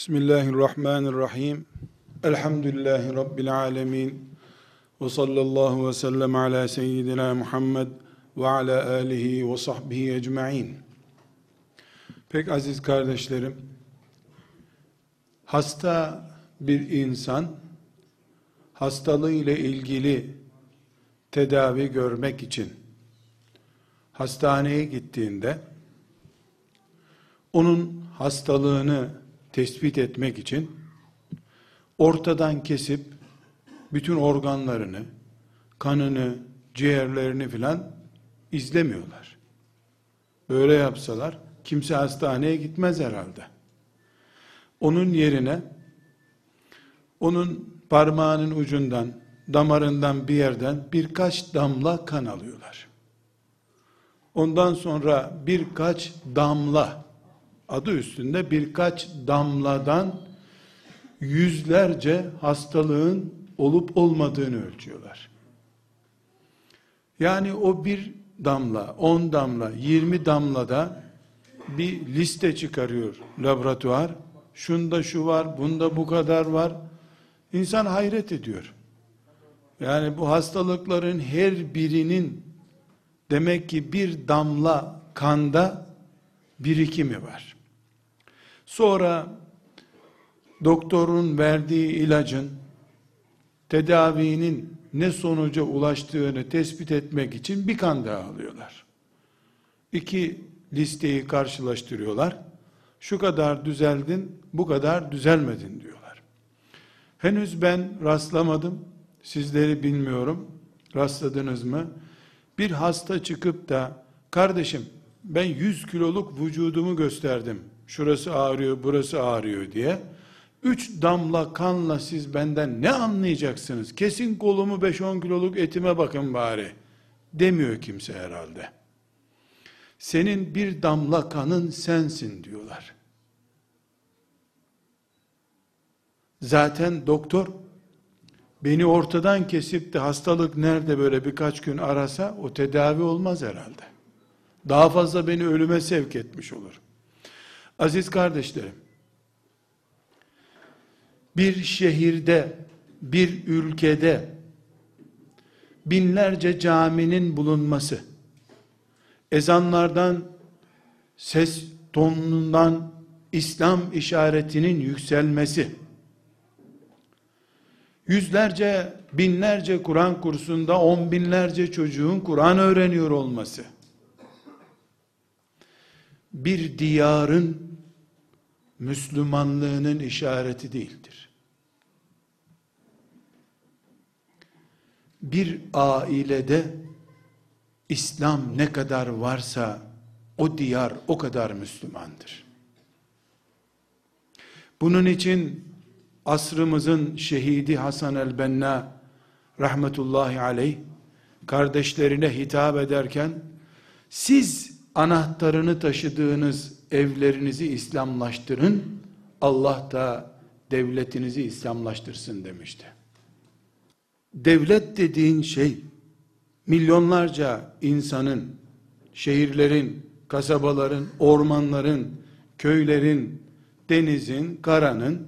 Bismillahirrahmanirrahim. Elhamdülillahi Rabbil alemin. Ve sallallahu ve sellem ala seyyidina Muhammed ve ala alihi ve sahbihi ecma'in. Pek aziz kardeşlerim, hasta bir insan, hastalığı ile ilgili tedavi görmek için hastaneye gittiğinde, onun hastalığını tespit etmek için ortadan kesip bütün organlarını, kanını, ciğerlerini filan izlemiyorlar. Böyle yapsalar kimse hastaneye gitmez herhalde. Onun yerine onun parmağının ucundan, damarından bir yerden birkaç damla kan alıyorlar. Ondan sonra birkaç damla adı üstünde birkaç damladan yüzlerce hastalığın olup olmadığını ölçüyorlar. Yani o bir damla, on damla, yirmi damlada bir liste çıkarıyor laboratuvar. Şunda şu var, bunda bu kadar var. İnsan hayret ediyor. Yani bu hastalıkların her birinin demek ki bir damla kanda birikimi var. Sonra doktorun verdiği ilacın tedavinin ne sonuca ulaştığını tespit etmek için bir kan daha alıyorlar. İki listeyi karşılaştırıyorlar. Şu kadar düzeldin, bu kadar düzelmedin diyorlar. Henüz ben rastlamadım. Sizleri bilmiyorum. Rastladınız mı? Bir hasta çıkıp da kardeşim ben 100 kiloluk vücudumu gösterdim şurası ağrıyor, burası ağrıyor diye. Üç damla kanla siz benden ne anlayacaksınız? Kesin kolumu 5-10 kiloluk etime bakın bari. Demiyor kimse herhalde. Senin bir damla kanın sensin diyorlar. Zaten doktor beni ortadan kesip de hastalık nerede böyle birkaç gün arasa o tedavi olmaz herhalde. Daha fazla beni ölüme sevk etmiş olur. Aziz kardeşlerim, bir şehirde, bir ülkede binlerce caminin bulunması, ezanlardan, ses tonundan İslam işaretinin yükselmesi, yüzlerce, binlerce Kur'an kursunda on binlerce çocuğun Kur'an öğreniyor olması, bir diyarın Müslümanlığının işareti değildir. Bir ailede İslam ne kadar varsa o diyar o kadar Müslümandır. Bunun için asrımızın şehidi Hasan el-Benna rahmetullahi aleyh kardeşlerine hitap ederken siz anahtarını taşıdığınız evlerinizi İslamlaştırın, Allah da devletinizi İslamlaştırsın demişti. Devlet dediğin şey, milyonlarca insanın, şehirlerin, kasabaların, ormanların, köylerin, denizin, karanın,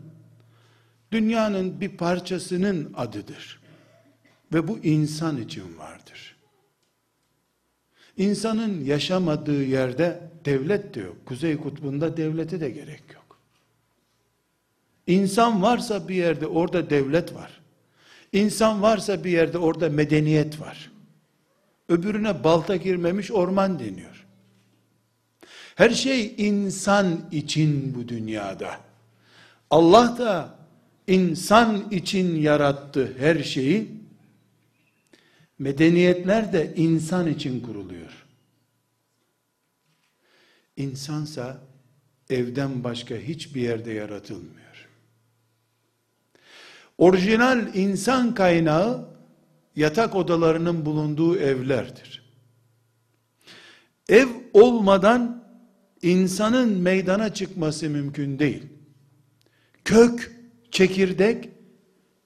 dünyanın bir parçasının adıdır. Ve bu insan için vardır. İnsanın yaşamadığı yerde devlet de yok. Kuzey kutbunda devlete de gerek yok. İnsan varsa bir yerde orada devlet var. İnsan varsa bir yerde orada medeniyet var. Öbürüne balta girmemiş orman deniyor. Her şey insan için bu dünyada. Allah da insan için yarattı her şeyi Medeniyetler de insan için kuruluyor. İnsansa evden başka hiçbir yerde yaratılmıyor. Orijinal insan kaynağı yatak odalarının bulunduğu evlerdir. Ev olmadan insanın meydana çıkması mümkün değil. Kök, çekirdek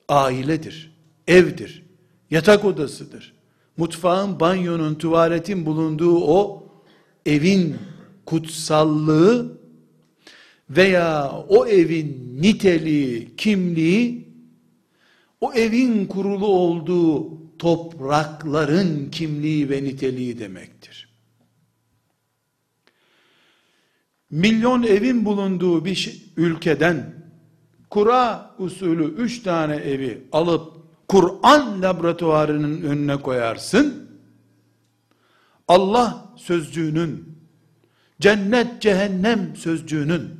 ailedir, evdir yatak odasıdır. Mutfağın, banyonun, tuvaletin bulunduğu o evin kutsallığı veya o evin niteliği, kimliği o evin kurulu olduğu toprakların kimliği ve niteliği demektir. Milyon evin bulunduğu bir ülkeden kura usulü üç tane evi alıp Kur'an laboratuvarının önüne koyarsın. Allah sözcüğünün, cennet cehennem sözcüğünün,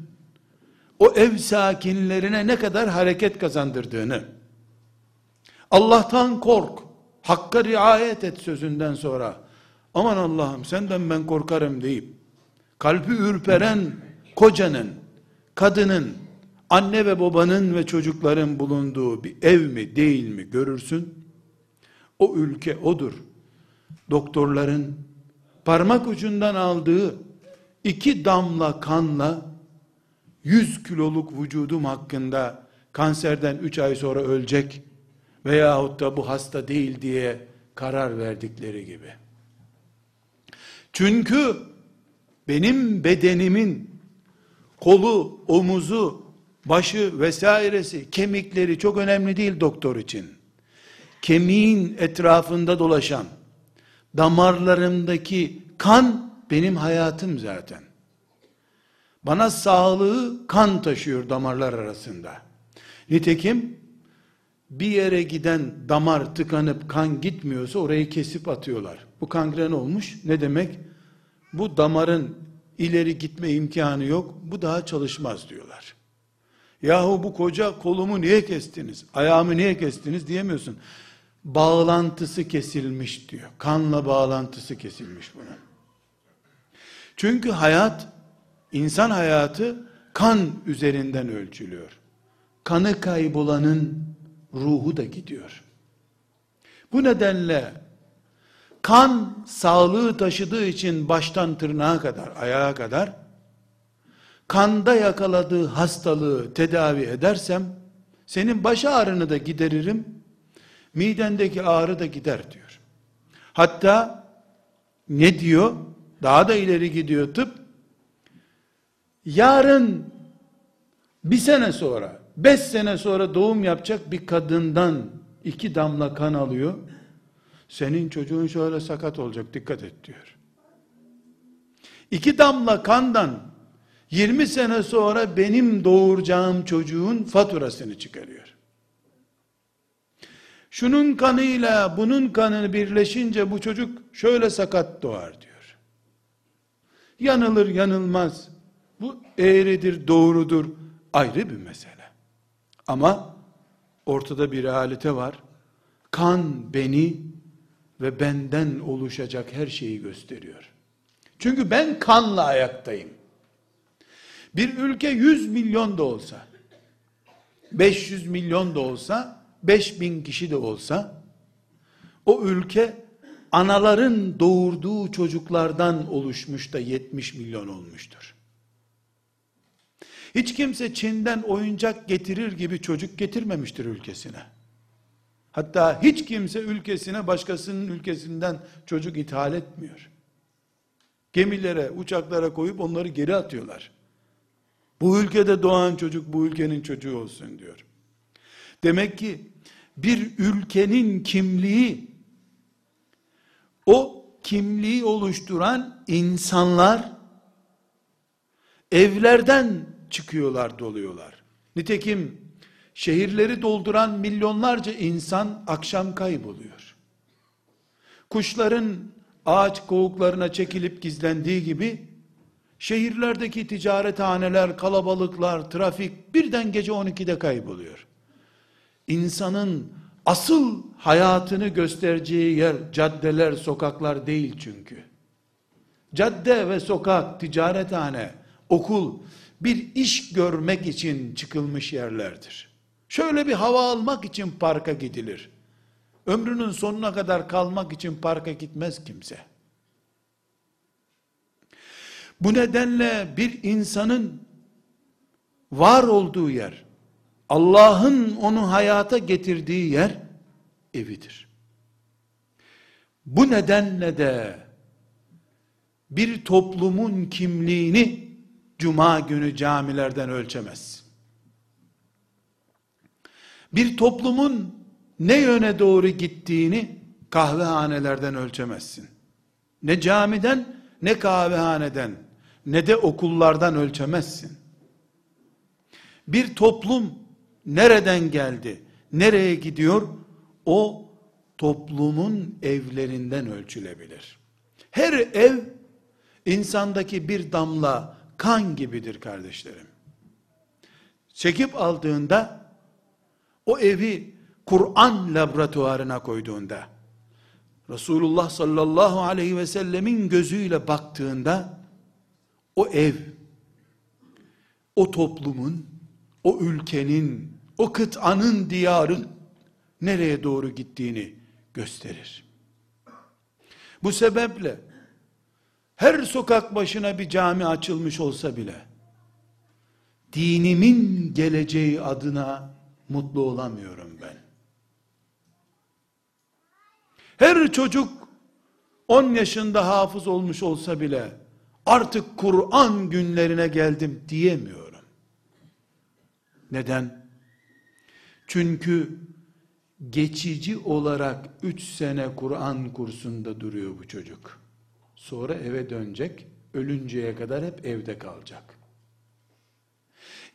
o ev sakinlerine ne kadar hareket kazandırdığını, Allah'tan kork, hakka riayet et sözünden sonra, aman Allah'ım senden ben korkarım deyip, kalbi ürperen kocanın, kadının, anne ve babanın ve çocukların bulunduğu bir ev mi değil mi görürsün. O ülke odur. Doktorların parmak ucundan aldığı iki damla kanla 100 kiloluk vücudum hakkında kanserden 3 ay sonra ölecek veyahut da bu hasta değil diye karar verdikleri gibi. Çünkü benim bedenimin kolu, omuzu, başı vesairesi, kemikleri çok önemli değil doktor için. Kemiğin etrafında dolaşan, damarlarımdaki kan benim hayatım zaten. Bana sağlığı kan taşıyor damarlar arasında. Nitekim bir yere giden damar tıkanıp kan gitmiyorsa orayı kesip atıyorlar. Bu kangren olmuş. Ne demek? Bu damarın ileri gitme imkanı yok. Bu daha çalışmaz diyorlar. Yahu bu koca kolumu niye kestiniz? Ayağımı niye kestiniz diyemiyorsun. Bağlantısı kesilmiş diyor. Kanla bağlantısı kesilmiş bunun. Çünkü hayat, insan hayatı kan üzerinden ölçülüyor. Kanı kaybolanın ruhu da gidiyor. Bu nedenle kan sağlığı taşıdığı için baştan tırnağa kadar, ayağa kadar kanda yakaladığı hastalığı tedavi edersem senin baş ağrını da gideririm, midendeki ağrı da gider diyor. Hatta ne diyor? Daha da ileri gidiyor tıp. Yarın bir sene sonra, beş sene sonra doğum yapacak bir kadından iki damla kan alıyor. Senin çocuğun şöyle sakat olacak dikkat et diyor. İki damla kandan 20 sene sonra benim doğuracağım çocuğun faturasını çıkarıyor. Şunun kanıyla bunun kanını birleşince bu çocuk şöyle sakat doğar diyor. Yanılır yanılmaz. Bu eğridir doğrudur ayrı bir mesele. Ama ortada bir realite var. Kan beni ve benden oluşacak her şeyi gösteriyor. Çünkü ben kanla ayaktayım. Bir ülke 100 milyon da olsa, 500 milyon da olsa, 5000 kişi de olsa, o ülke anaların doğurduğu çocuklardan oluşmuş da 70 milyon olmuştur. Hiç kimse Çin'den oyuncak getirir gibi çocuk getirmemiştir ülkesine. Hatta hiç kimse ülkesine başkasının ülkesinden çocuk ithal etmiyor. Gemilere, uçaklara koyup onları geri atıyorlar. Bu ülkede doğan çocuk bu ülkenin çocuğu olsun diyor. Demek ki bir ülkenin kimliği o kimliği oluşturan insanlar evlerden çıkıyorlar, doluyorlar. Nitekim şehirleri dolduran milyonlarca insan akşam kayboluyor. Kuşların ağaç kovuklarına çekilip gizlendiği gibi Şehirlerdeki ticarethaneler, kalabalıklar, trafik birden gece 12'de kayboluyor. İnsanın asıl hayatını göstereceği yer caddeler, sokaklar değil çünkü. Cadde ve sokak, ticarethane, okul bir iş görmek için çıkılmış yerlerdir. Şöyle bir hava almak için parka gidilir. Ömrünün sonuna kadar kalmak için parka gitmez kimse. Bu nedenle bir insanın var olduğu yer, Allah'ın onu hayata getirdiği yer evidir. Bu nedenle de bir toplumun kimliğini cuma günü camilerden ölçemezsin. Bir toplumun ne yöne doğru gittiğini kahvehanelerden ölçemezsin. Ne camiden, ne kahvehaneden, ne de okullardan ölçemezsin. Bir toplum nereden geldi, nereye gidiyor? O toplumun evlerinden ölçülebilir. Her ev insandaki bir damla kan gibidir kardeşlerim. Çekip aldığında o evi Kur'an laboratuvarına koyduğunda Resulullah sallallahu aleyhi ve sellemin gözüyle baktığında o ev o toplumun o ülkenin o kıtanın diyarın nereye doğru gittiğini gösterir. Bu sebeple her sokak başına bir cami açılmış olsa bile dinimin geleceği adına mutlu olamıyorum ben. Her çocuk 10 yaşında hafız olmuş olsa bile artık Kur'an günlerine geldim diyemiyorum. Neden? Çünkü geçici olarak 3 sene Kur'an kursunda duruyor bu çocuk. Sonra eve dönecek, ölünceye kadar hep evde kalacak.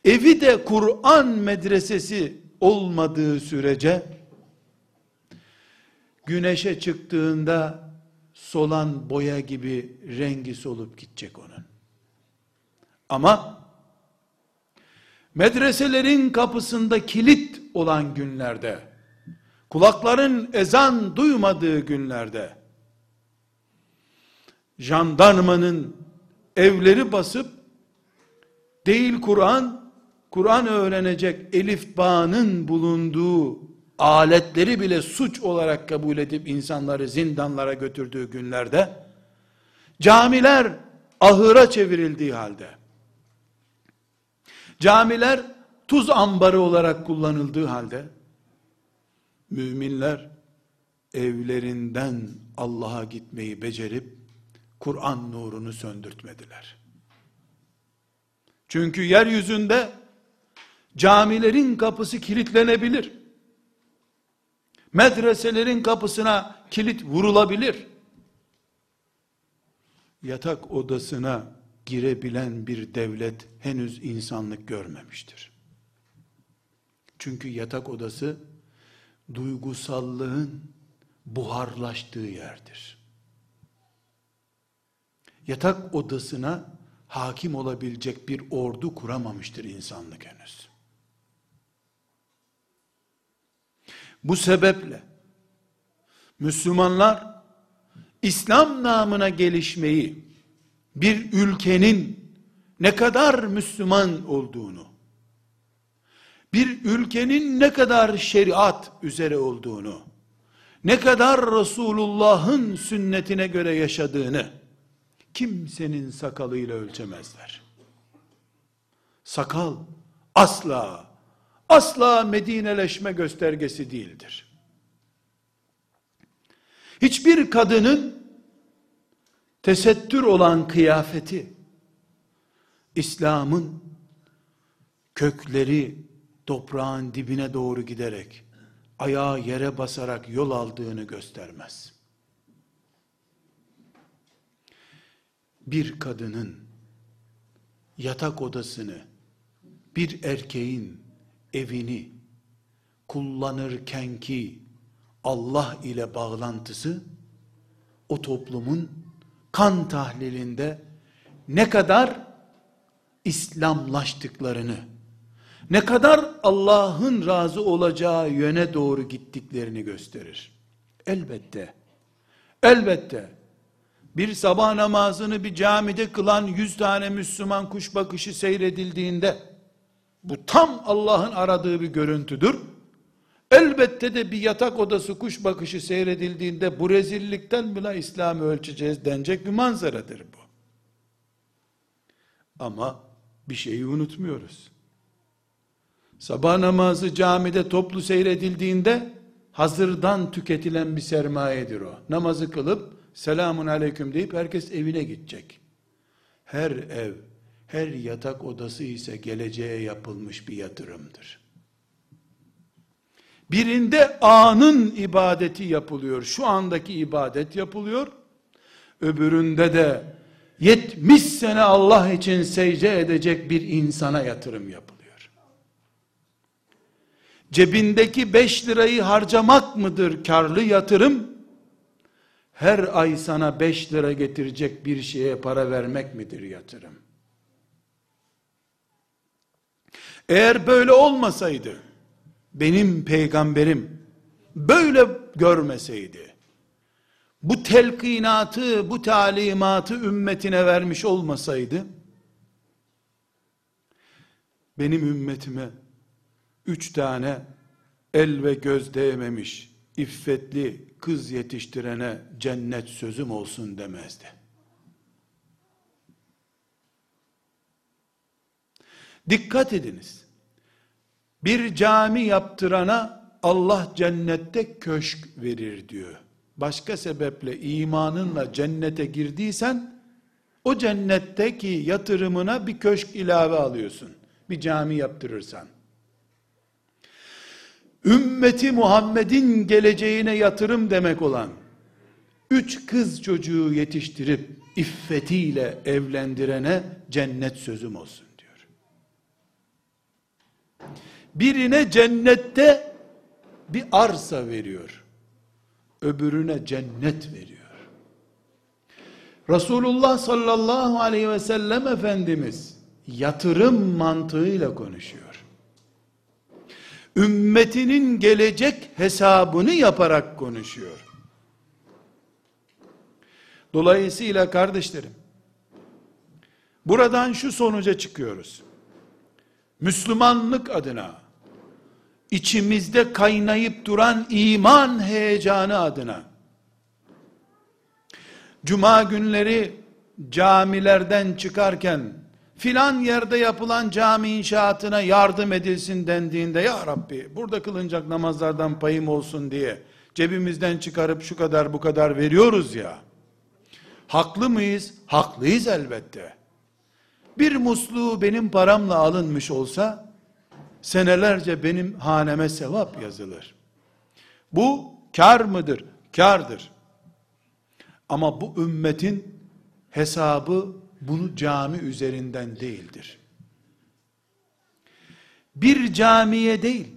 Evi de Kur'an medresesi olmadığı sürece güneşe çıktığında solan boya gibi rengi solup gidecek onun. Ama medreselerin kapısında kilit olan günlerde, kulakların ezan duymadığı günlerde, jandarmanın evleri basıp, değil Kur'an, Kur'an öğrenecek elif bağının bulunduğu aletleri bile suç olarak kabul edip insanları zindanlara götürdüğü günlerde, camiler ahıra çevrildiği halde, camiler tuz ambarı olarak kullanıldığı halde, müminler evlerinden Allah'a gitmeyi becerip, Kur'an nurunu söndürtmediler. Çünkü yeryüzünde camilerin kapısı kilitlenebilir. Medreselerin kapısına kilit vurulabilir. Yatak odasına girebilen bir devlet henüz insanlık görmemiştir. Çünkü yatak odası duygusallığın buharlaştığı yerdir. Yatak odasına hakim olabilecek bir ordu kuramamıştır insanlık henüz. Bu sebeple Müslümanlar İslam namına gelişmeyi bir ülkenin ne kadar Müslüman olduğunu bir ülkenin ne kadar şeriat üzere olduğunu ne kadar Resulullah'ın sünnetine göre yaşadığını kimsenin sakalıyla ölçemezler. Sakal asla asla Medineleşme göstergesi değildir. Hiçbir kadının tesettür olan kıyafeti, İslam'ın kökleri toprağın dibine doğru giderek, ayağı yere basarak yol aldığını göstermez. Bir kadının yatak odasını, bir erkeğin evini kullanırken ki Allah ile bağlantısı o toplumun kan tahlilinde ne kadar İslamlaştıklarını, ne kadar Allah'ın razı olacağı yöne doğru gittiklerini gösterir. Elbette, elbette bir sabah namazını bir camide kılan yüz tane Müslüman kuş bakışı seyredildiğinde, bu tam Allah'ın aradığı bir görüntüdür. Elbette de bir yatak odası kuş bakışı seyredildiğinde bu rezillikten bile İslam'ı ölçeceğiz denecek bir manzaradır bu. Ama bir şeyi unutmuyoruz. Sabah namazı camide toplu seyredildiğinde hazırdan tüketilen bir sermayedir o. Namazı kılıp selamun aleyküm deyip herkes evine gidecek. Her ev her yatak odası ise geleceğe yapılmış bir yatırımdır. Birinde anın ibadeti yapılıyor. Şu andaki ibadet yapılıyor. Öbüründe de 70 sene Allah için secde edecek bir insana yatırım yapılıyor. Cebindeki 5 lirayı harcamak mıdır karlı yatırım? Her ay sana 5 lira getirecek bir şeye para vermek midir yatırım? Eğer böyle olmasaydı, benim peygamberim böyle görmeseydi, bu telkinatı, bu talimatı ümmetine vermiş olmasaydı, benim ümmetime üç tane el ve göz değmemiş, iffetli kız yetiştirene cennet sözüm olsun demezdi. Dikkat ediniz. Bir cami yaptırana Allah cennette köşk verir diyor. Başka sebeple imanınla cennete girdiysen o cennetteki yatırımına bir köşk ilave alıyorsun. Bir cami yaptırırsan. Ümmeti Muhammed'in geleceğine yatırım demek olan üç kız çocuğu yetiştirip iffetiyle evlendirene cennet sözüm olsun. Birine cennette bir arsa veriyor. Öbürüne cennet veriyor. Resulullah sallallahu aleyhi ve sellem Efendimiz yatırım mantığıyla konuşuyor. Ümmetinin gelecek hesabını yaparak konuşuyor. Dolayısıyla kardeşlerim, buradan şu sonuca çıkıyoruz. Müslümanlık adına, içimizde kaynayıp duran iman heyecanı adına, Cuma günleri camilerden çıkarken, filan yerde yapılan cami inşaatına yardım edilsin dendiğinde, ya Rabbi burada kılınacak namazlardan payım olsun diye, cebimizden çıkarıp şu kadar bu kadar veriyoruz ya, haklı mıyız? Haklıyız elbette. Bir musluğu benim paramla alınmış olsa, senelerce benim haneme sevap yazılır. Bu kar mıdır? Kardır. Ama bu ümmetin hesabı bunu cami üzerinden değildir. Bir camiye değil,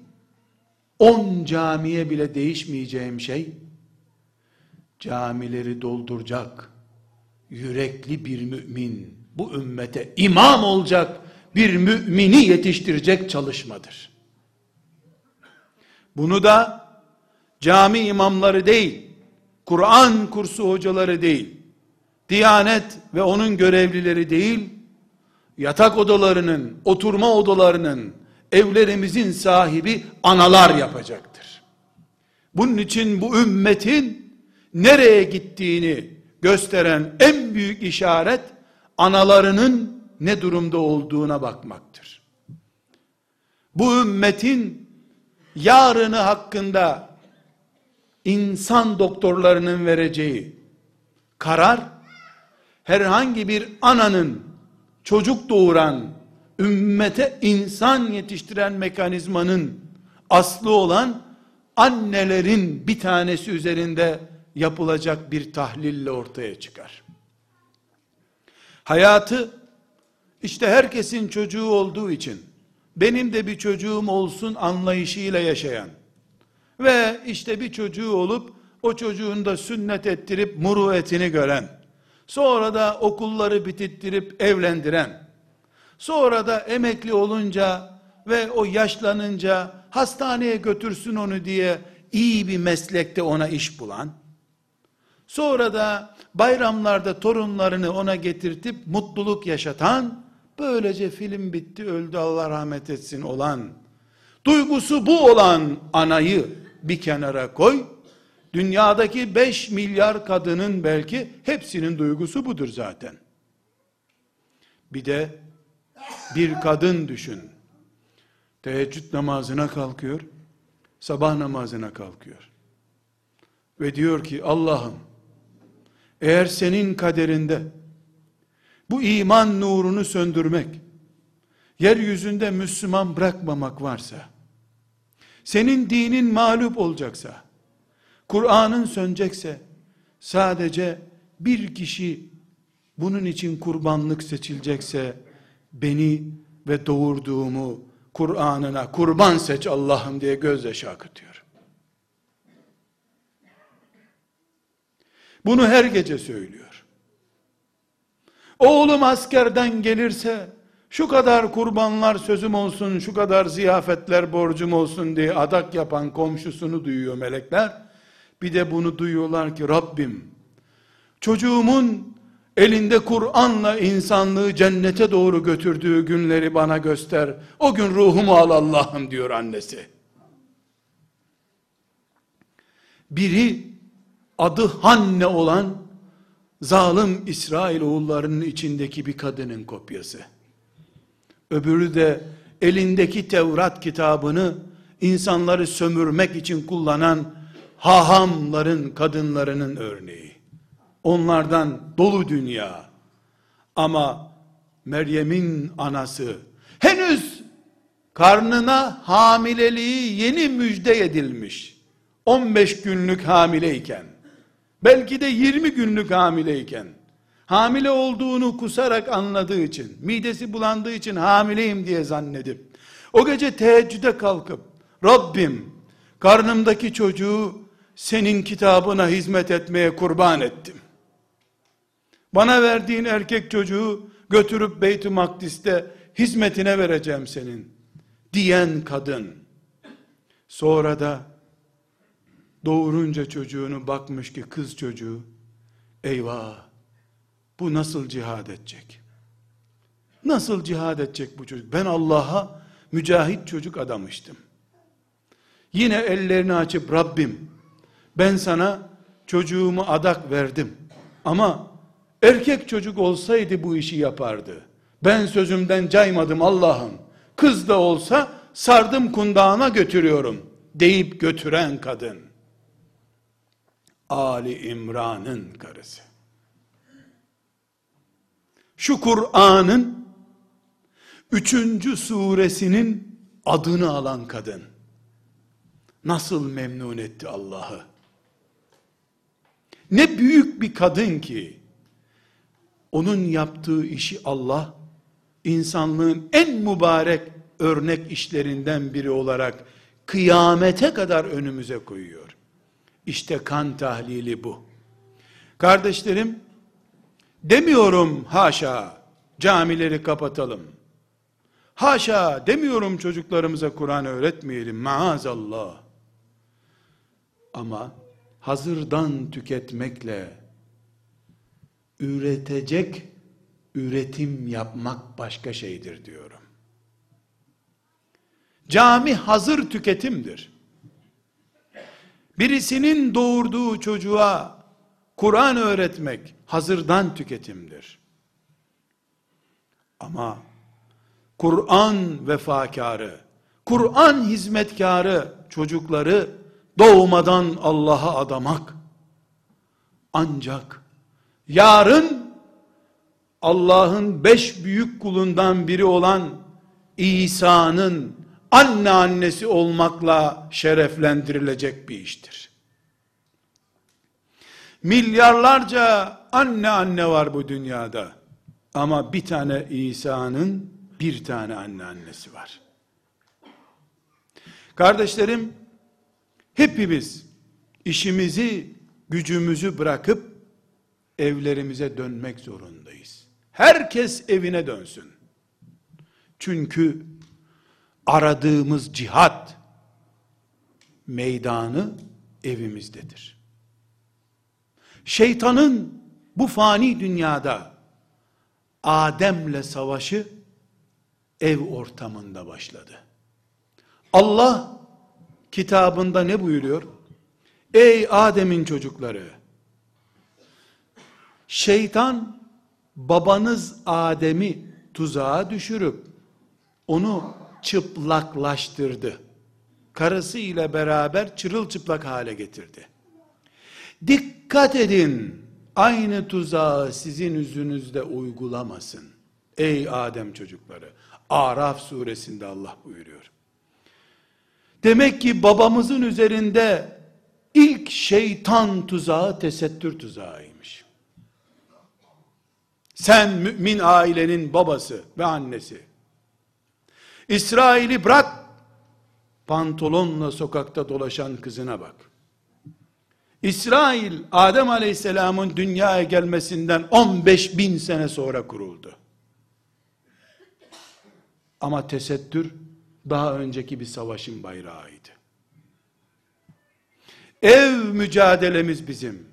on camiye bile değişmeyeceğim şey, camileri dolduracak, yürekli bir mümin, bu ümmete imam olacak bir mümini yetiştirecek çalışmadır. Bunu da cami imamları değil, Kur'an kursu hocaları değil, Diyanet ve onun görevlileri değil, yatak odalarının, oturma odalarının, evlerimizin sahibi analar yapacaktır. Bunun için bu ümmetin nereye gittiğini gösteren en büyük işaret analarının ne durumda olduğuna bakmaktır. Bu ümmetin yarını hakkında insan doktorlarının vereceği karar herhangi bir ananın çocuk doğuran ümmete insan yetiştiren mekanizmanın aslı olan annelerin bir tanesi üzerinde yapılacak bir tahlille ortaya çıkar. Hayatı işte herkesin çocuğu olduğu için benim de bir çocuğum olsun anlayışıyla yaşayan ve işte bir çocuğu olup o çocuğun da sünnet ettirip muruetini gören, sonra da okulları bitirttirip evlendiren, sonra da emekli olunca ve o yaşlanınca hastaneye götürsün onu diye iyi bir meslekte ona iş bulan, sonra da bayramlarda torunlarını ona getirtip mutluluk yaşatan, böylece film bitti öldü Allah rahmet etsin olan, duygusu bu olan anayı bir kenara koy, dünyadaki 5 milyar kadının belki hepsinin duygusu budur zaten. Bir de bir kadın düşün. Teheccüd namazına kalkıyor, sabah namazına kalkıyor. Ve diyor ki Allah'ım eğer senin kaderinde bu iman nurunu söndürmek, yeryüzünde Müslüman bırakmamak varsa, senin dinin mağlup olacaksa, Kur'an'ın sönecekse, sadece bir kişi bunun için kurbanlık seçilecekse, beni ve doğurduğumu Kur'an'ına kurban seç Allah'ım diye gözyaşı akıtıyor. Bunu her gece söylüyor. Oğlum askerden gelirse şu kadar kurbanlar sözüm olsun, şu kadar ziyafetler borcum olsun diye adak yapan komşusunu duyuyor melekler. Bir de bunu duyuyorlar ki Rabbim çocuğumun elinde Kur'an'la insanlığı cennete doğru götürdüğü günleri bana göster. O gün ruhumu al Allah'ım diyor annesi. Biri adı Hanne olan zalim İsrail oğullarının içindeki bir kadının kopyası. Öbürü de elindeki Tevrat kitabını insanları sömürmek için kullanan hahamların kadınlarının örneği. Onlardan dolu dünya. Ama Meryem'in anası henüz karnına hamileliği yeni müjde edilmiş. 15 günlük hamileyken belki de 20 günlük hamileyken. Hamile olduğunu kusarak anladığı için midesi bulandığı için hamileyim diye zannedip o gece teheccüde kalkıp Rabbim karnımdaki çocuğu senin kitabına hizmet etmeye kurban ettim. Bana verdiğin erkek çocuğu götürüp Beyt-i Makdis'te hizmetine vereceğim senin. diyen kadın. Sonra da doğurunca çocuğunu bakmış ki kız çocuğu eyvah bu nasıl cihad edecek? Nasıl cihad edecek bu çocuk? Ben Allah'a mücahit çocuk adamıştım. Yine ellerini açıp Rabbim ben sana çocuğumu adak verdim. Ama erkek çocuk olsaydı bu işi yapardı. Ben sözümden caymadım Allah'ım. Kız da olsa sardım kundağına götürüyorum deyip götüren kadın. Ali İmran'ın karısı. Şu Kur'an'ın üçüncü suresinin adını alan kadın. Nasıl memnun etti Allah'ı? Ne büyük bir kadın ki, onun yaptığı işi Allah, insanlığın en mübarek örnek işlerinden biri olarak, kıyamete kadar önümüze koyuyor. İşte kan tahlili bu. Kardeşlerim, demiyorum haşa, camileri kapatalım. Haşa demiyorum çocuklarımıza Kur'an öğretmeyelim maazallah. Ama hazırdan tüketmekle üretecek üretim yapmak başka şeydir diyorum. Cami hazır tüketimdir. Birisinin doğurduğu çocuğa Kur'an öğretmek hazırdan tüketimdir. Ama Kur'an vefakarı, Kur'an hizmetkarı çocukları doğmadan Allah'a adamak ancak yarın Allah'ın beş büyük kulundan biri olan İsa'nın anne annesi olmakla şereflendirilecek bir iştir. Milyarlarca anne anne var bu dünyada. Ama bir tane İsa'nın bir tane anne annesi var. Kardeşlerim, hepimiz işimizi, gücümüzü bırakıp evlerimize dönmek zorundayız. Herkes evine dönsün. Çünkü aradığımız cihat meydanı evimizdedir. Şeytanın bu fani dünyada Adem'le savaşı ev ortamında başladı. Allah kitabında ne buyuruyor? Ey Adem'in çocukları! Şeytan babanız Adem'i tuzağa düşürüp onu çıplaklaştırdı. Karısı ile beraber çırılçıplak hale getirdi. Dikkat edin. aynı tuzağı sizin yüzünüzde uygulamasın. Ey Adem çocukları. Araf suresinde Allah buyuruyor. Demek ki babamızın üzerinde ilk şeytan tuzağı tesettür tuzağıymış. Sen mümin ailenin babası ve annesi. İsrail'i bırak, pantolonla sokakta dolaşan kızına bak. İsrail, Adem Aleyhisselam'ın dünyaya gelmesinden 15 bin sene sonra kuruldu. Ama tesettür, daha önceki bir savaşın bayrağıydı. Ev mücadelemiz bizim.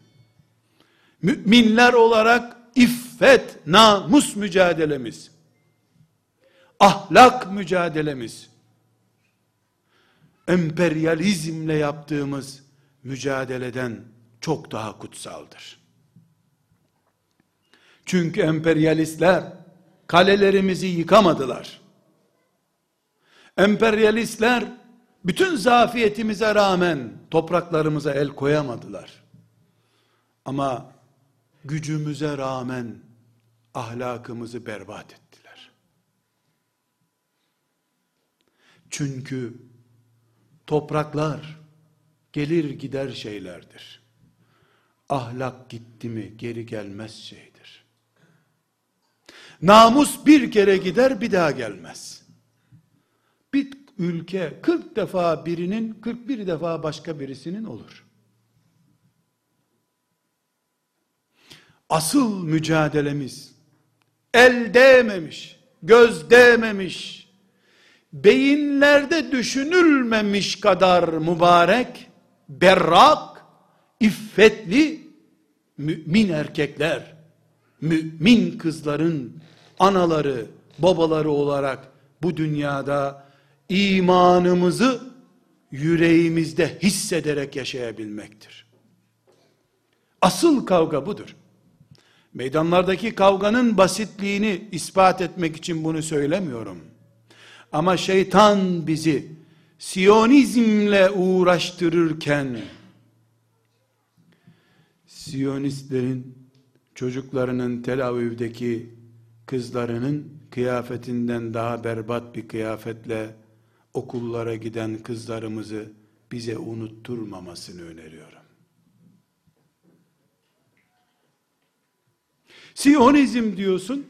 Müminler olarak iffet, namus mücadelemiz. Ahlak mücadelemiz. Emperyalizmle yaptığımız mücadeleden çok daha kutsaldır. Çünkü emperyalistler kalelerimizi yıkamadılar. Emperyalistler bütün zafiyetimize rağmen topraklarımıza el koyamadılar. Ama gücümüze rağmen ahlakımızı berbat ettiler. Çünkü topraklar gelir gider şeylerdir. Ahlak gitti mi geri gelmez şeydir. Namus bir kere gider bir daha gelmez. Bir ülke 40 defa birinin 41 defa başka birisinin olur. Asıl mücadelemiz el değmemiş, göz değmemiş, beyinlerde düşünülmemiş kadar mübarek, berrak, iffetli mümin erkekler, mümin kızların anaları, babaları olarak bu dünyada imanımızı yüreğimizde hissederek yaşayabilmektir. Asıl kavga budur. Meydanlardaki kavganın basitliğini ispat etmek için bunu söylemiyorum. Ama şeytan bizi Siyonizmle uğraştırırken Siyonistlerin çocuklarının Tel Aviv'deki kızlarının kıyafetinden daha berbat bir kıyafetle okullara giden kızlarımızı bize unutturmamasını öneriyorum. Siyonizm diyorsun,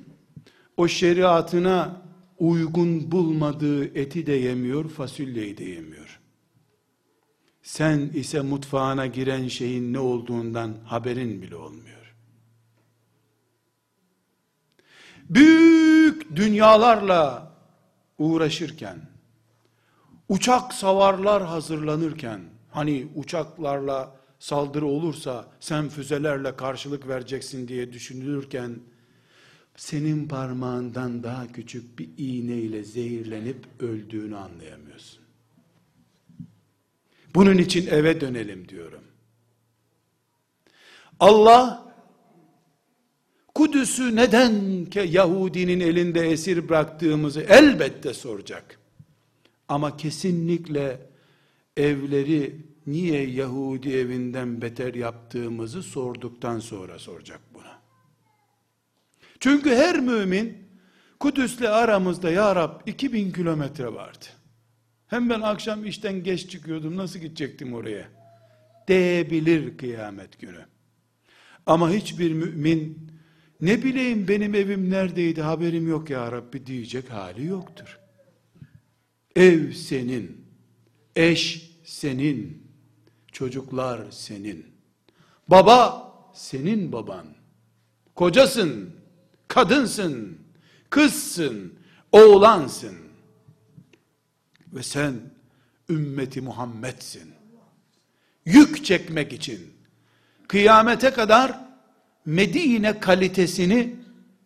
o şeriatına uygun bulmadığı eti de yemiyor, fasulyeyi de yemiyor. Sen ise mutfağına giren şeyin ne olduğundan haberin bile olmuyor. Büyük dünyalarla uğraşırken, uçak savarlar hazırlanırken, hani uçaklarla saldırı olursa sen füzelerle karşılık vereceksin diye düşünülürken, senin parmağından daha küçük bir iğneyle zehirlenip öldüğünü anlayamıyorsun. Bunun için eve dönelim diyorum. Allah Kudüs'ü neden ki Yahudinin elinde esir bıraktığımızı elbette soracak. Ama kesinlikle evleri niye Yahudi evinden beter yaptığımızı sorduktan sonra soracak. Çünkü her mümin Kudüs'le aramızda ya Rab 2000 kilometre vardı. Hem ben akşam işten geç çıkıyordum nasıl gidecektim oraya? Diyebilir kıyamet günü. Ama hiçbir mümin ne bileyim benim evim neredeydi haberim yok ya Rabbi diyecek hali yoktur. Ev senin, eş senin, çocuklar senin. Baba senin baban. Kocasın, kadınsın, kızsın, oğlansın. Ve sen ümmeti Muhammed'sin. Yük çekmek için kıyamete kadar Medine kalitesini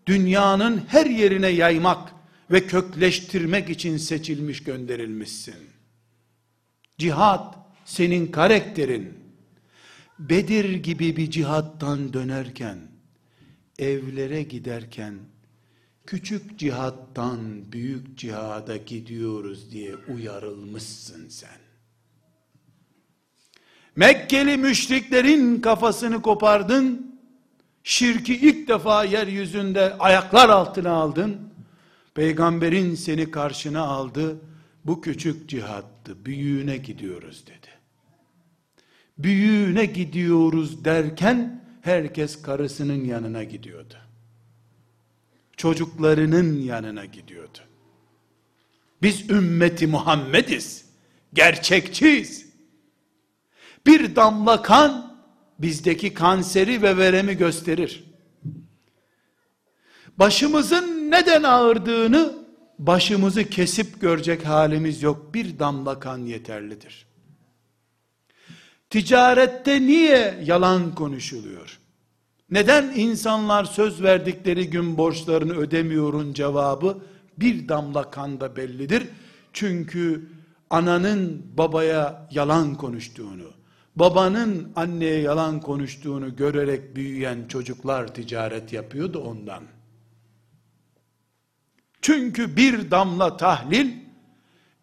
dünyanın her yerine yaymak ve kökleştirmek için seçilmiş gönderilmişsin. Cihat senin karakterin. Bedir gibi bir cihattan dönerken, evlere giderken, küçük cihattan büyük cihada gidiyoruz diye uyarılmışsın sen. Mekkeli müşriklerin kafasını kopardın, Şirki ilk defa yeryüzünde ayaklar altına aldın. Peygamberin seni karşına aldı. Bu küçük cihattı. Büyüğüne gidiyoruz dedi. Büyüğüne gidiyoruz derken herkes karısının yanına gidiyordu. Çocuklarının yanına gidiyordu. Biz ümmeti Muhammediz. Gerçekçiyiz. Bir damla kan bizdeki kanseri ve veremi gösterir. Başımızın neden ağırdığını başımızı kesip görecek halimiz yok. Bir damla kan yeterlidir. Ticarette niye yalan konuşuluyor? Neden insanlar söz verdikleri gün borçlarını ödemiyorun cevabı bir damla kanda bellidir. Çünkü ananın babaya yalan konuştuğunu, babanın anneye yalan konuştuğunu görerek büyüyen çocuklar ticaret yapıyordu ondan. Çünkü bir damla tahlil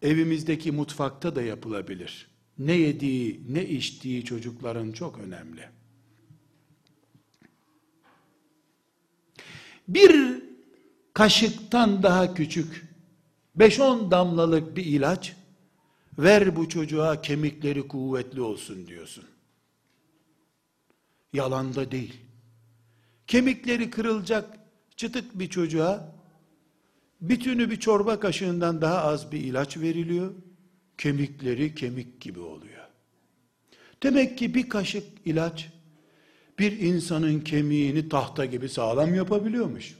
evimizdeki mutfakta da yapılabilir. Ne yediği, ne içtiği çocukların çok önemli. Bir kaşıktan daha küçük 5-10 damlalık bir ilaç ver bu çocuğa kemikleri kuvvetli olsun diyorsun. Yalanda değil. Kemikleri kırılacak çıtık bir çocuğa bütünü bir çorba kaşığından daha az bir ilaç veriliyor. Kemikleri kemik gibi oluyor. Demek ki bir kaşık ilaç bir insanın kemiğini tahta gibi sağlam yapabiliyormuş.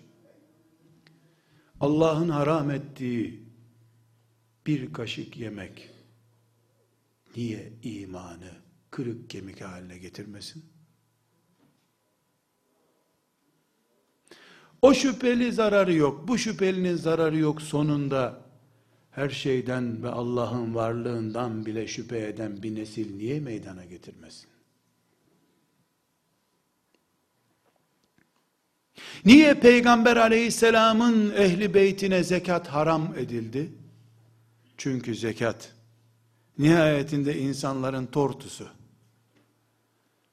Allah'ın haram ettiği bir kaşık yemek niye imanı kırık kemik haline getirmesin? O şüpheli zararı yok, bu şüphelinin zararı yok sonunda her şeyden ve Allah'ın varlığından bile şüphe eden bir nesil niye meydana getirmesin? Niye Peygamber aleyhisselamın ehli beytine zekat haram edildi? Çünkü zekat nihayetinde insanların tortusu.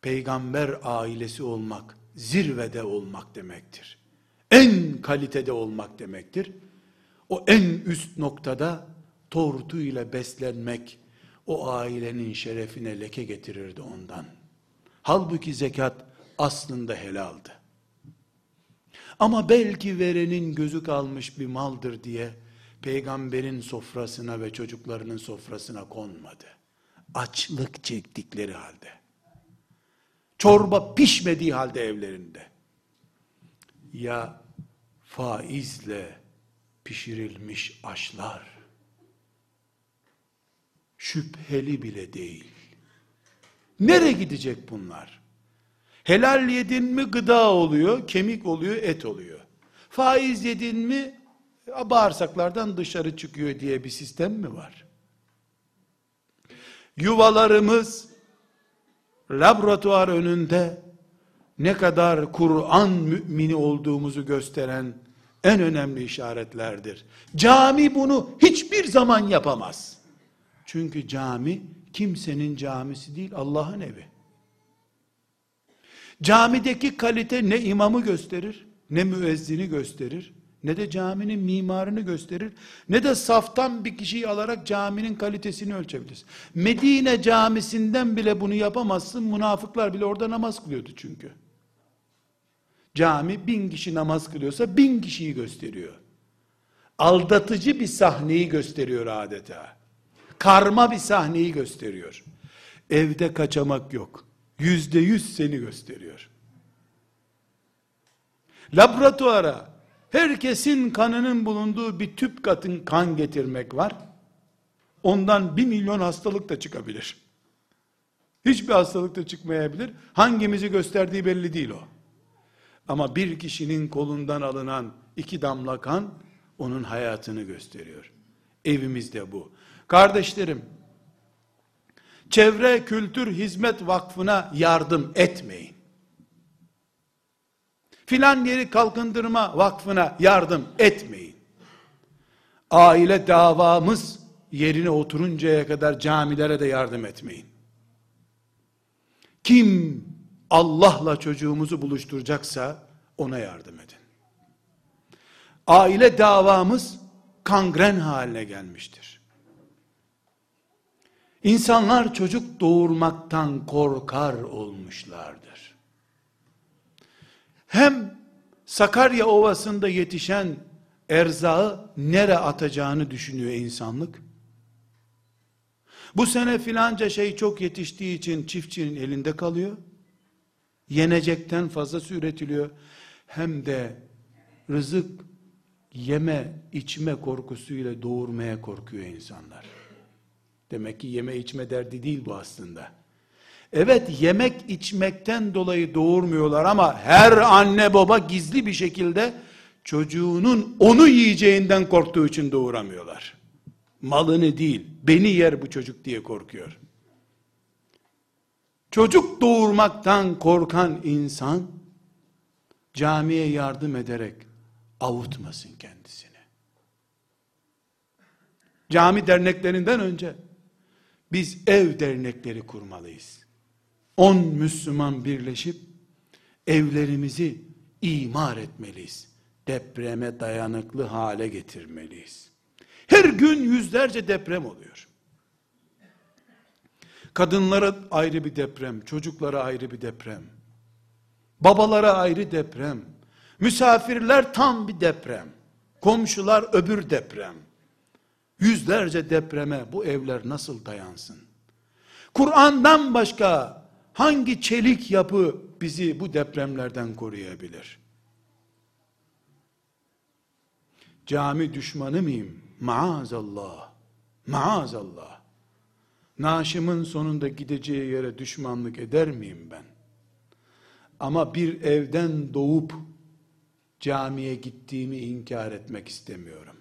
Peygamber ailesi olmak, zirvede olmak demektir. En kalitede olmak demektir. O en üst noktada tortu ile beslenmek, o ailenin şerefine leke getirirdi ondan. Halbuki zekat aslında helaldi. Ama belki verenin gözü kalmış bir maldır diye peygamberin sofrasına ve çocuklarının sofrasına konmadı. Açlık çektikleri halde. Çorba pişmediği halde evlerinde. Ya faizle pişirilmiş aşlar şüpheli bile değil. Nereye gidecek bunlar? Helal yedin mi gıda oluyor, kemik oluyor, et oluyor. Faiz yedin mi bağırsaklardan dışarı çıkıyor diye bir sistem mi var? Yuvalarımız laboratuvar önünde ne kadar Kur'an mümini olduğumuzu gösteren en önemli işaretlerdir. Cami bunu hiçbir zaman yapamaz. Çünkü cami kimsenin camisi değil, Allah'ın evi. Camideki kalite ne imamı gösterir, ne müezzini gösterir, ne de caminin mimarını gösterir, ne de saftan bir kişiyi alarak caminin kalitesini ölçebiliriz. Medine camisinden bile bunu yapamazsın, münafıklar bile orada namaz kılıyordu çünkü. Cami bin kişi namaz kılıyorsa bin kişiyi gösteriyor. Aldatıcı bir sahneyi gösteriyor adeta. Karma bir sahneyi gösteriyor. Evde kaçamak yok yüzde yüz seni gösteriyor. Laboratuvara herkesin kanının bulunduğu bir tüp katın kan getirmek var. Ondan bir milyon hastalık da çıkabilir. Hiçbir hastalık da çıkmayabilir. Hangimizi gösterdiği belli değil o. Ama bir kişinin kolundan alınan iki damla kan onun hayatını gösteriyor. Evimizde bu. Kardeşlerim, Çevre Kültür Hizmet Vakfı'na yardım etmeyin. Filan yeri kalkındırma vakfına yardım etmeyin. Aile davamız yerine oturuncaya kadar camilere de yardım etmeyin. Kim Allah'la çocuğumuzu buluşturacaksa ona yardım edin. Aile davamız kangren haline gelmiştir. İnsanlar çocuk doğurmaktan korkar olmuşlardır. Hem Sakarya Ovası'nda yetişen erzağı nere atacağını düşünüyor insanlık. Bu sene filanca şey çok yetiştiği için çiftçinin elinde kalıyor. Yenecekten fazlası üretiliyor. Hem de rızık yeme içme korkusuyla doğurmaya korkuyor insanlar. Demek ki yeme içme derdi değil bu aslında. Evet yemek içmekten dolayı doğurmuyorlar ama her anne baba gizli bir şekilde çocuğunun onu yiyeceğinden korktuğu için doğuramıyorlar. Malını değil, beni yer bu çocuk diye korkuyor. Çocuk doğurmaktan korkan insan camiye yardım ederek avutmasın kendisini. Cami derneklerinden önce biz ev dernekleri kurmalıyız. On Müslüman birleşip evlerimizi imar etmeliyiz. Depreme dayanıklı hale getirmeliyiz. Her gün yüzlerce deprem oluyor. Kadınlara ayrı bir deprem, çocuklara ayrı bir deprem. Babalara ayrı deprem. Misafirler tam bir deprem. Komşular öbür deprem. Yüzlerce depreme bu evler nasıl dayansın? Kur'an'dan başka hangi çelik yapı bizi bu depremlerden koruyabilir? Cami düşmanı mıyım? Maazallah. Maazallah. Naşımın sonunda gideceği yere düşmanlık eder miyim ben? Ama bir evden doğup camiye gittiğimi inkar etmek istemiyorum.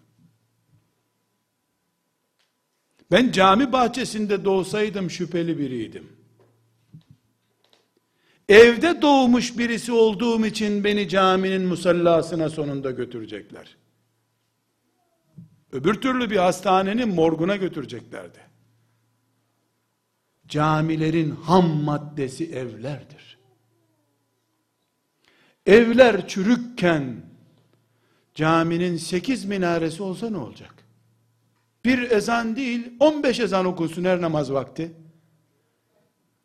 Ben cami bahçesinde doğsaydım şüpheli biriydim. Evde doğmuş birisi olduğum için beni caminin musallasına sonunda götürecekler. Öbür türlü bir hastanenin morguna götüreceklerdi. Camilerin ham maddesi evlerdir. Evler çürükken caminin sekiz minaresi olsa ne olacak? Bir ezan değil, on beş ezan okusun her namaz vakti.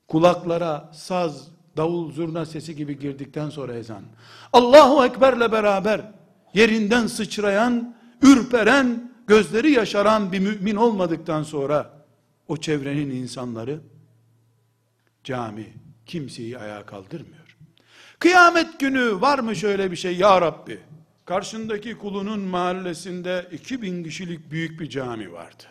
Kulaklara saz, davul, zurna sesi gibi girdikten sonra ezan. Allahu Ekber'le beraber yerinden sıçrayan, ürperen, gözleri yaşaran bir mümin olmadıktan sonra o çevrenin insanları cami kimseyi ayağa kaldırmıyor. Kıyamet günü var mı şöyle bir şey ya Rabbi? Karşındaki kulunun mahallesinde 2000 kişilik büyük bir cami vardı.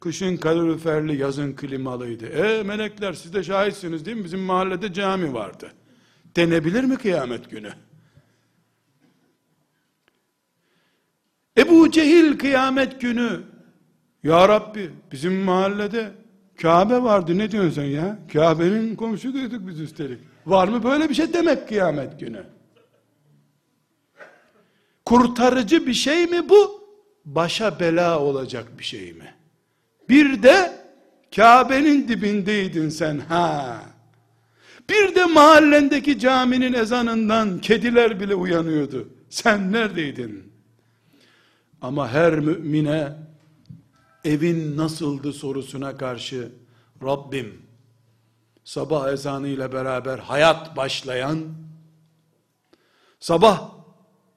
Kışın kaloriferli, yazın klimalıydı. E melekler siz de şahitsiniz değil mi? Bizim mahallede cami vardı. Denebilir mi kıyamet günü? Ebu Cehil kıyamet günü Ya Rabbi bizim mahallede Kabe vardı ne diyorsun sen ya? Kabe'nin komşu duyduk biz üstelik. Var mı böyle bir şey demek kıyamet günü? Kurtarıcı bir şey mi bu? Başa bela olacak bir şey mi? Bir de Kabe'nin dibindeydin sen ha. Bir de mahallendeki caminin ezanından kediler bile uyanıyordu. Sen neredeydin? Ama her mümine evin nasıldı sorusuna karşı Rabbim sabah ezanı ile beraber hayat başlayan sabah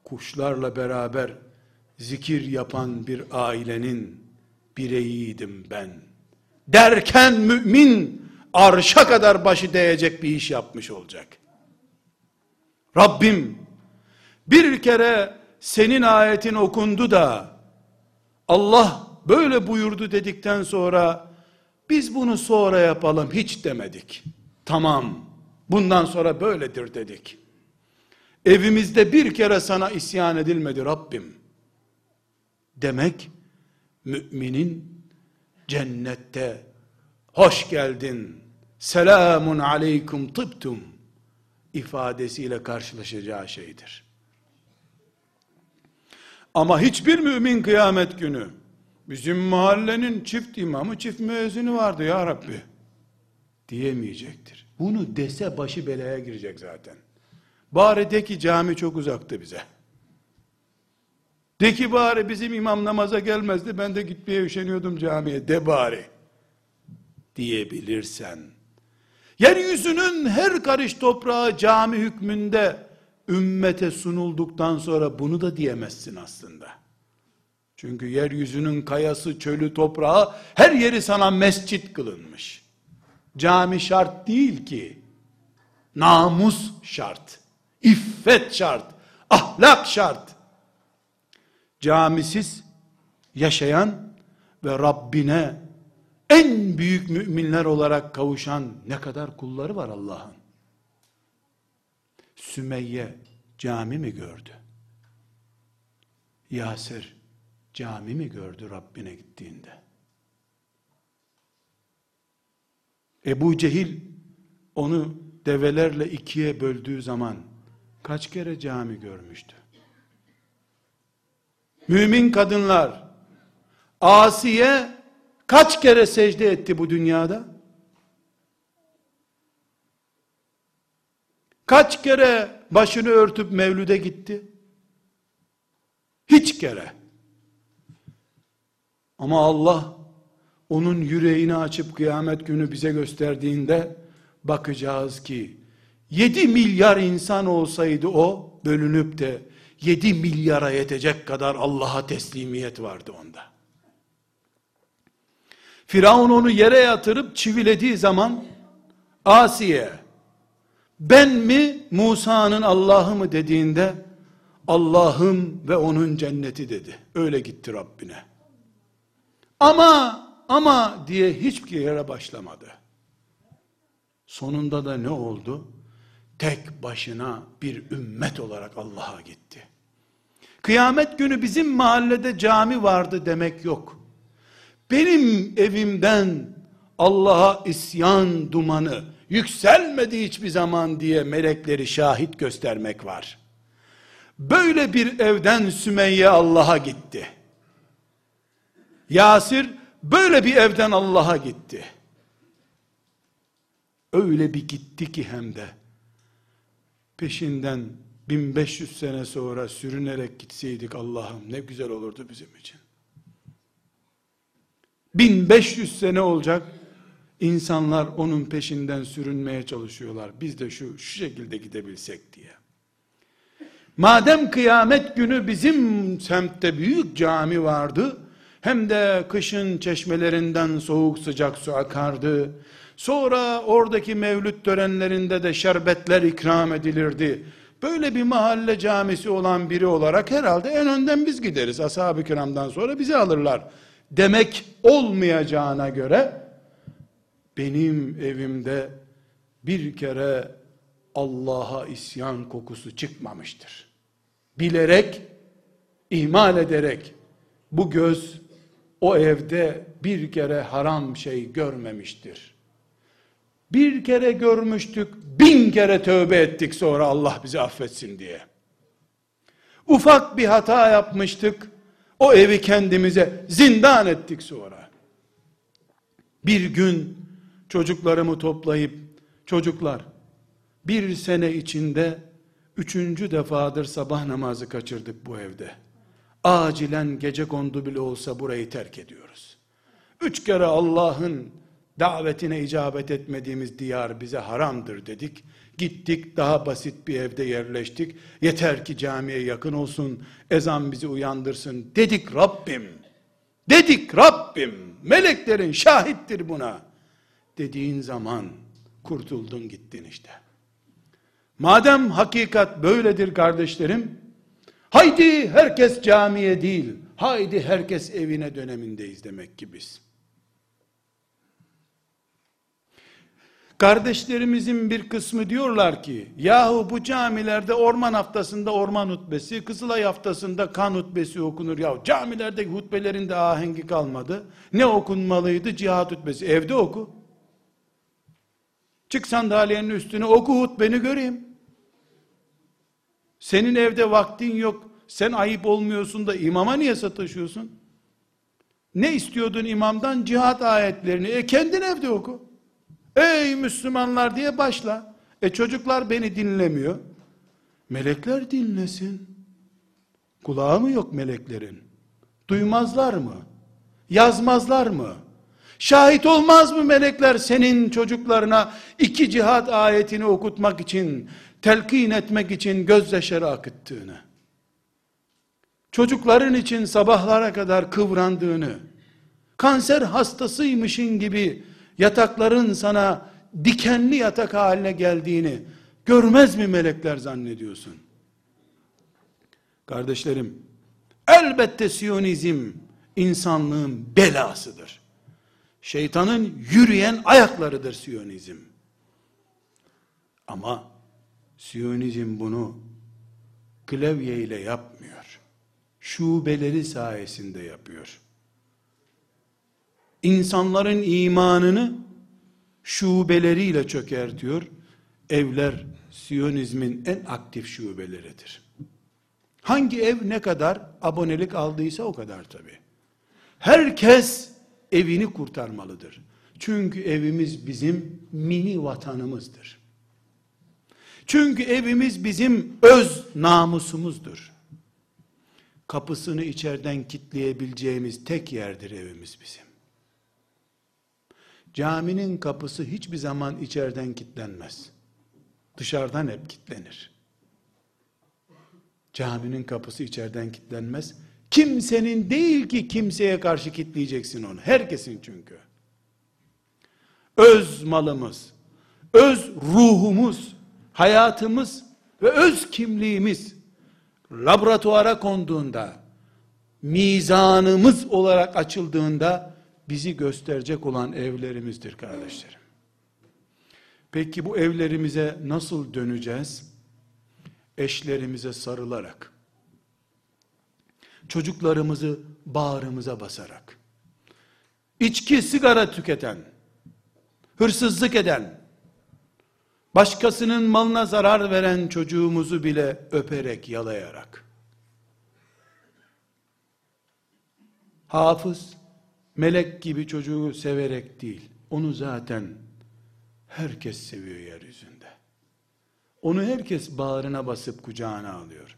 kuşlarla beraber zikir yapan bir ailenin bireyiydim ben. Derken mümin arşa kadar başı değecek bir iş yapmış olacak. Rabbim bir kere senin ayetin okundu da Allah böyle buyurdu dedikten sonra biz bunu sonra yapalım hiç demedik. Tamam bundan sonra böyledir dedik. Evimizde bir kere sana isyan edilmedi Rabbim. Demek müminin cennette hoş geldin, selamun aleykum tıptum ifadesiyle karşılaşacağı şeydir. Ama hiçbir mümin kıyamet günü bizim mahallenin çift imamı çift müezzini vardı ya Rabbi. diyemeyecektir. Bunu dese başı belaya girecek zaten. Bari de ki cami çok uzaktı bize. De ki bari bizim imam namaza gelmezdi ben de gitmeye üşeniyordum camiye de bari diyebilirsen yeryüzünün her karış toprağı cami hükmünde ümmete sunulduktan sonra bunu da diyemezsin aslında. Çünkü yeryüzünün kayası, çölü, toprağı her yeri sana mescit kılınmış. Cami şart değil ki. Namus şart. İffet şart. Ahlak şart. Camisiz yaşayan ve Rabbine en büyük müminler olarak kavuşan ne kadar kulları var Allah'ın. Sümeyye cami mi gördü? Yasir cami mi gördü Rabbine gittiğinde? Ebu Cehil onu develerle ikiye böldüğü zaman kaç kere cami görmüştü? Mümin kadınlar Asiye kaç kere secde etti bu dünyada? Kaç kere başını örtüp mevlüde gitti? Hiç kere. Ama Allah onun yüreğini açıp kıyamet günü bize gösterdiğinde bakacağız ki 7 milyar insan olsaydı o bölünüp de 7 milyara yetecek kadar Allah'a teslimiyet vardı onda. Firavun onu yere yatırıp çivilediği zaman Asiye ben mi Musa'nın Allah'ı mı dediğinde Allah'ım ve onun cenneti dedi. Öyle gitti Rabbine. Ama ama diye hiçbir yere başlamadı. Sonunda da ne oldu? Tek başına bir ümmet olarak Allah'a gitti. Kıyamet günü bizim mahallede cami vardı demek yok. Benim evimden Allah'a isyan dumanı yükselmedi hiçbir zaman diye melekleri şahit göstermek var. Böyle bir evden Sümeyye Allah'a gitti. Yasir böyle bir evden Allah'a gitti. Öyle bir gitti ki hem de peşinden 1500 sene sonra sürünerek gitseydik Allah'ım ne güzel olurdu bizim için. 1500 sene olacak insanlar onun peşinden sürünmeye çalışıyorlar. Biz de şu şu şekilde gidebilsek diye. Madem kıyamet günü bizim semtte büyük cami vardı, hem de kışın çeşmelerinden soğuk sıcak su akardı. Sonra oradaki mevlüt törenlerinde de şerbetler ikram edilirdi. Böyle bir mahalle camisi olan biri olarak herhalde en önden biz gideriz. Ashab-ı kiramdan sonra bizi alırlar. Demek olmayacağına göre benim evimde bir kere Allah'a isyan kokusu çıkmamıştır. Bilerek, ihmal ederek bu göz o evde bir kere haram şey görmemiştir. Bir kere görmüştük, bin kere tövbe ettik sonra Allah bizi affetsin diye. Ufak bir hata yapmıştık, o evi kendimize zindan ettik sonra. Bir gün çocuklarımı toplayıp, çocuklar, bir sene içinde üçüncü defadır sabah namazı kaçırdık bu evde acilen gece kondu bile olsa burayı terk ediyoruz. Üç kere Allah'ın davetine icabet etmediğimiz diyar bize haramdır dedik. Gittik daha basit bir evde yerleştik. Yeter ki camiye yakın olsun, ezan bizi uyandırsın dedik Rabbim. Dedik Rabbim. Meleklerin şahittir buna. Dediğin zaman kurtuldun gittin işte. Madem hakikat böyledir kardeşlerim, Haydi herkes camiye değil, haydi herkes evine dönemindeyiz demek ki biz. Kardeşlerimizin bir kısmı diyorlar ki, yahu bu camilerde orman haftasında orman hutbesi, Kızılay haftasında kan hutbesi okunur. Ya camilerdeki hutbelerin de ahengi kalmadı. Ne okunmalıydı? Cihat hutbesi. Evde oku. Çık sandalyenin üstüne oku hutbeni göreyim. Senin evde vaktin yok. Sen ayıp olmuyorsun da imama niye sataşıyorsun? Ne istiyordun imamdan? Cihat ayetlerini. E kendin evde oku. Ey Müslümanlar diye başla. E çocuklar beni dinlemiyor. Melekler dinlesin. Kulağı mı yok meleklerin? Duymazlar mı? Yazmazlar mı? Şahit olmaz mı melekler senin çocuklarına iki cihat ayetini okutmak için, telkin etmek için gözyaşları akıttığını? Çocukların için sabahlara kadar kıvrandığını, kanser hastasıymışın gibi yatakların sana dikenli yatak haline geldiğini görmez mi melekler zannediyorsun? Kardeşlerim, elbette Siyonizm insanlığın belasıdır. Şeytanın yürüyen ayaklarıdır Siyonizm. Ama Siyonizm bunu klavye ile yapmıyor. Şubeleri sayesinde yapıyor. İnsanların imanını şubeleriyle çökertiyor. Evler Siyonizmin en aktif şubeleridir. Hangi ev ne kadar abonelik aldıysa o kadar tabi. Herkes evini kurtarmalıdır. Çünkü evimiz bizim mini vatanımızdır. Çünkü evimiz bizim öz namusumuzdur. Kapısını içeriden kitleyebileceğimiz tek yerdir evimiz bizim. Caminin kapısı hiçbir zaman içeriden kilitlenmez. Dışarıdan hep kilitlenir. Caminin kapısı içeriden kilitlenmez. Kimsenin değil ki kimseye karşı kilitleyeceksin onu. Herkesin çünkü. Öz malımız, öz ruhumuz, hayatımız ve öz kimliğimiz laboratuvara konduğunda, mizanımız olarak açıldığında bizi gösterecek olan evlerimizdir kardeşlerim. Peki bu evlerimize nasıl döneceğiz? Eşlerimize sarılarak, çocuklarımızı bağrımıza basarak, içki sigara tüketen, hırsızlık eden, başkasının malına zarar veren çocuğumuzu bile öperek, yalayarak, hafız, melek gibi çocuğu severek değil, onu zaten herkes seviyor yeryüzünde. Onu herkes bağrına basıp kucağına alıyor.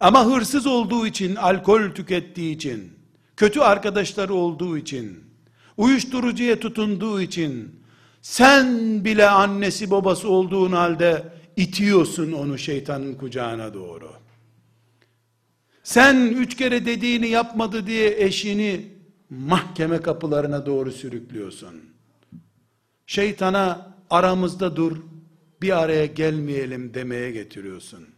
Ama hırsız olduğu için, alkol tükettiği için, kötü arkadaşları olduğu için, uyuşturucuya tutunduğu için, sen bile annesi babası olduğun halde itiyorsun onu şeytanın kucağına doğru. Sen üç kere dediğini yapmadı diye eşini mahkeme kapılarına doğru sürüklüyorsun. Şeytana aramızda dur, bir araya gelmeyelim demeye getiriyorsun.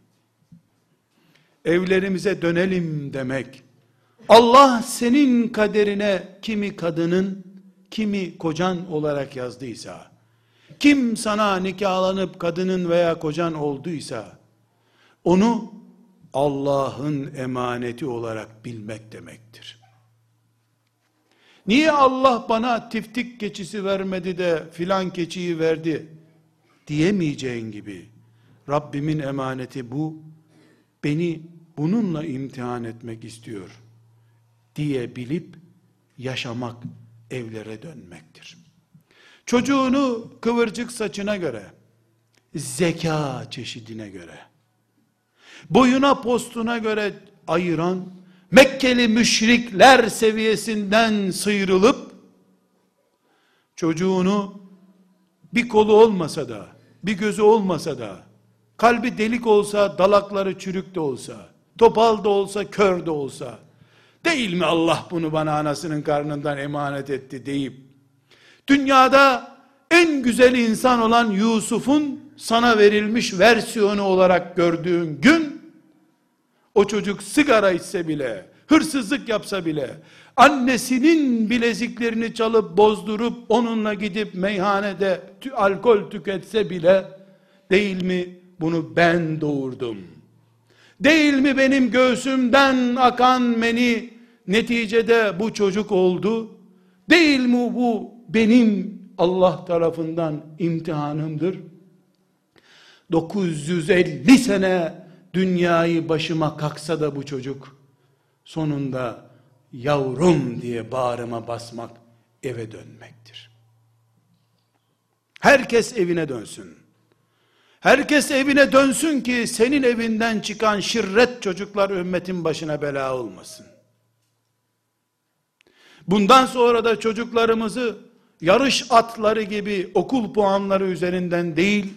Evlerimize dönelim demek. Allah senin kaderine kimi kadının, kimi kocan olarak yazdıysa, kim sana nikahlanıp kadının veya kocan olduysa, onu Allah'ın emaneti olarak bilmek demektir. Niye Allah bana tiftik keçisi vermedi de filan keçiyi verdi diyemeyeceğin gibi Rabbimin emaneti bu beni bununla imtihan etmek istiyor diye bilip yaşamak evlere dönmektir. Çocuğunu kıvırcık saçına göre, zeka çeşidine göre, boyuna postuna göre ayıran Mekkeli müşrikler seviyesinden sıyrılıp çocuğunu bir kolu olmasa da, bir gözü olmasa da, kalbi delik olsa, dalakları çürük de olsa, topal da olsa, kör de olsa, değil mi Allah bunu bana anasının karnından emanet etti deyip, dünyada en güzel insan olan Yusuf'un sana verilmiş versiyonu olarak gördüğün gün, o çocuk sigara içse bile, hırsızlık yapsa bile, annesinin bileziklerini çalıp bozdurup onunla gidip meyhanede tü, alkol tüketse bile, değil mi bunu ben doğurdum? Değil mi benim göğsümden akan meni neticede bu çocuk oldu? Değil mi bu benim Allah tarafından imtihanımdır? 950 sene dünyayı başıma kalksa da bu çocuk sonunda yavrum diye bağrıma basmak eve dönmektir. Herkes evine dönsün. Herkes evine dönsün ki senin evinden çıkan şirret çocuklar ümmetin başına bela olmasın. Bundan sonra da çocuklarımızı yarış atları gibi okul puanları üzerinden değil,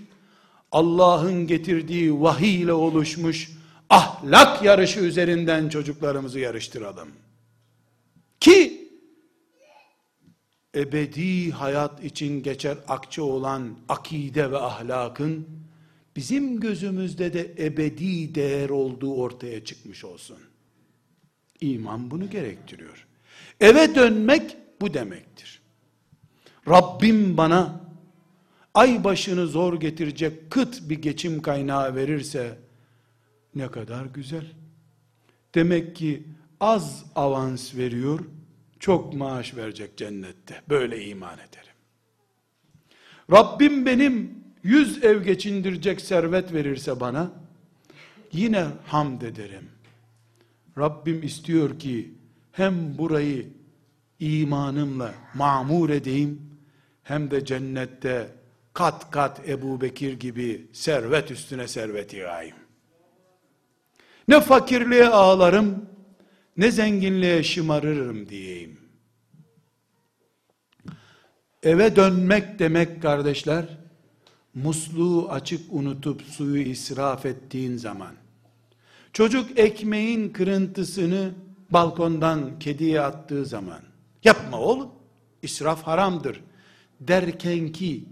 Allah'ın getirdiği vahiy ile oluşmuş ahlak yarışı üzerinden çocuklarımızı yarıştıralım. Ki ebedi hayat için geçer akçe olan akide ve ahlakın bizim gözümüzde de ebedi değer olduğu ortaya çıkmış olsun. İman bunu gerektiriyor. Eve dönmek bu demektir. Rabbim bana ay başını zor getirecek kıt bir geçim kaynağı verirse ne kadar güzel. Demek ki az avans veriyor, çok maaş verecek cennette. Böyle iman ederim. Rabbim benim yüz ev geçindirecek servet verirse bana, yine hamd ederim. Rabbim istiyor ki, hem burayı imanımla mamur edeyim, hem de cennette kat kat Ebu Bekir gibi servet üstüne servet yığayım. Ne fakirliğe ağlarım, ne zenginliğe şımarırım diyeyim. Eve dönmek demek kardeşler, musluğu açık unutup suyu israf ettiğin zaman, çocuk ekmeğin kırıntısını balkondan kediye attığı zaman, yapma oğlum, israf haramdır. derken ki,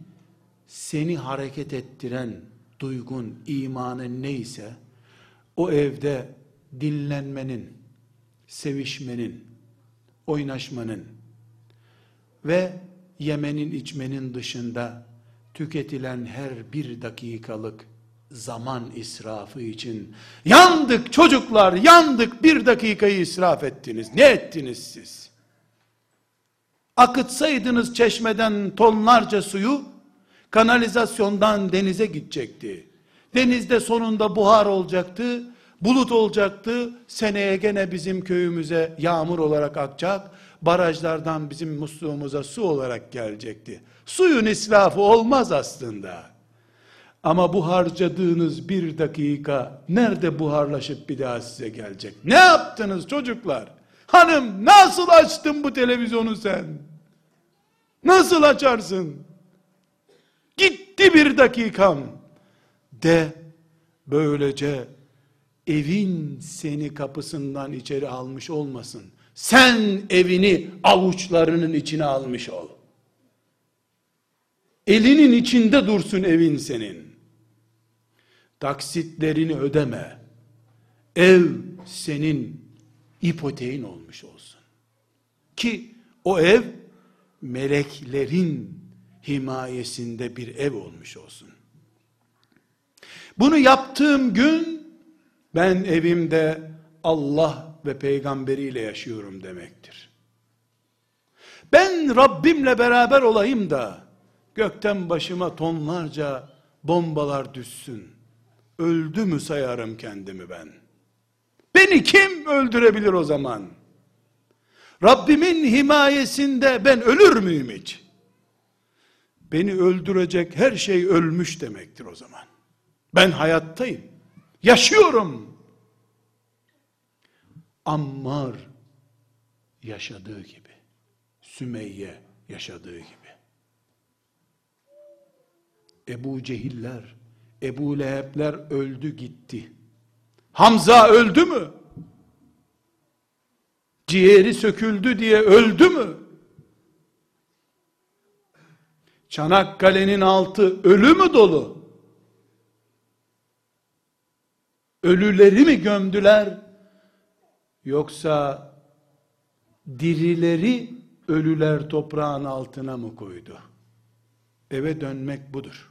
seni hareket ettiren duygun, imanın neyse, o evde dinlenmenin, sevişmenin, oynaşmanın ve yemenin içmenin dışında tüketilen her bir dakikalık zaman israfı için yandık çocuklar yandık bir dakikayı israf ettiniz. Ne ettiniz siz? Akıtsaydınız çeşmeden tonlarca suyu kanalizasyondan denize gidecekti. Denizde sonunda buhar olacaktı, bulut olacaktı, seneye gene bizim köyümüze yağmur olarak akacak, barajlardan bizim musluğumuza su olarak gelecekti. Suyun israfı olmaz aslında. Ama bu harcadığınız bir dakika nerede buharlaşıp bir daha size gelecek? Ne yaptınız çocuklar? Hanım nasıl açtın bu televizyonu sen? Nasıl açarsın? Gitti bir dakikam. De böylece evin seni kapısından içeri almış olmasın. Sen evini avuçlarının içine almış ol. Elinin içinde dursun evin senin. Taksitlerini ödeme. Ev senin ipoteğin olmuş olsun. Ki o ev meleklerin himayesinde bir ev olmuş olsun. Bunu yaptığım gün ben evimde Allah ve peygamberiyle yaşıyorum demektir. Ben Rabbimle beraber olayım da gökten başıma tonlarca bombalar düşsün. Öldü mü sayarım kendimi ben. Beni kim öldürebilir o zaman? Rabbimin himayesinde ben ölür müyüm hiç? Beni öldürecek her şey ölmüş demektir o zaman. Ben hayattayım. Yaşıyorum. Ammar yaşadığı gibi. Sümeyye yaşadığı gibi. Ebu Cehiller, Ebu Lehebler öldü gitti. Hamza öldü mü? Ciğeri söküldü diye öldü mü? Çanakkale'nin altı ölü mü dolu? Ölüleri mi gömdüler? Yoksa dirileri ölüler toprağın altına mı koydu? Eve dönmek budur.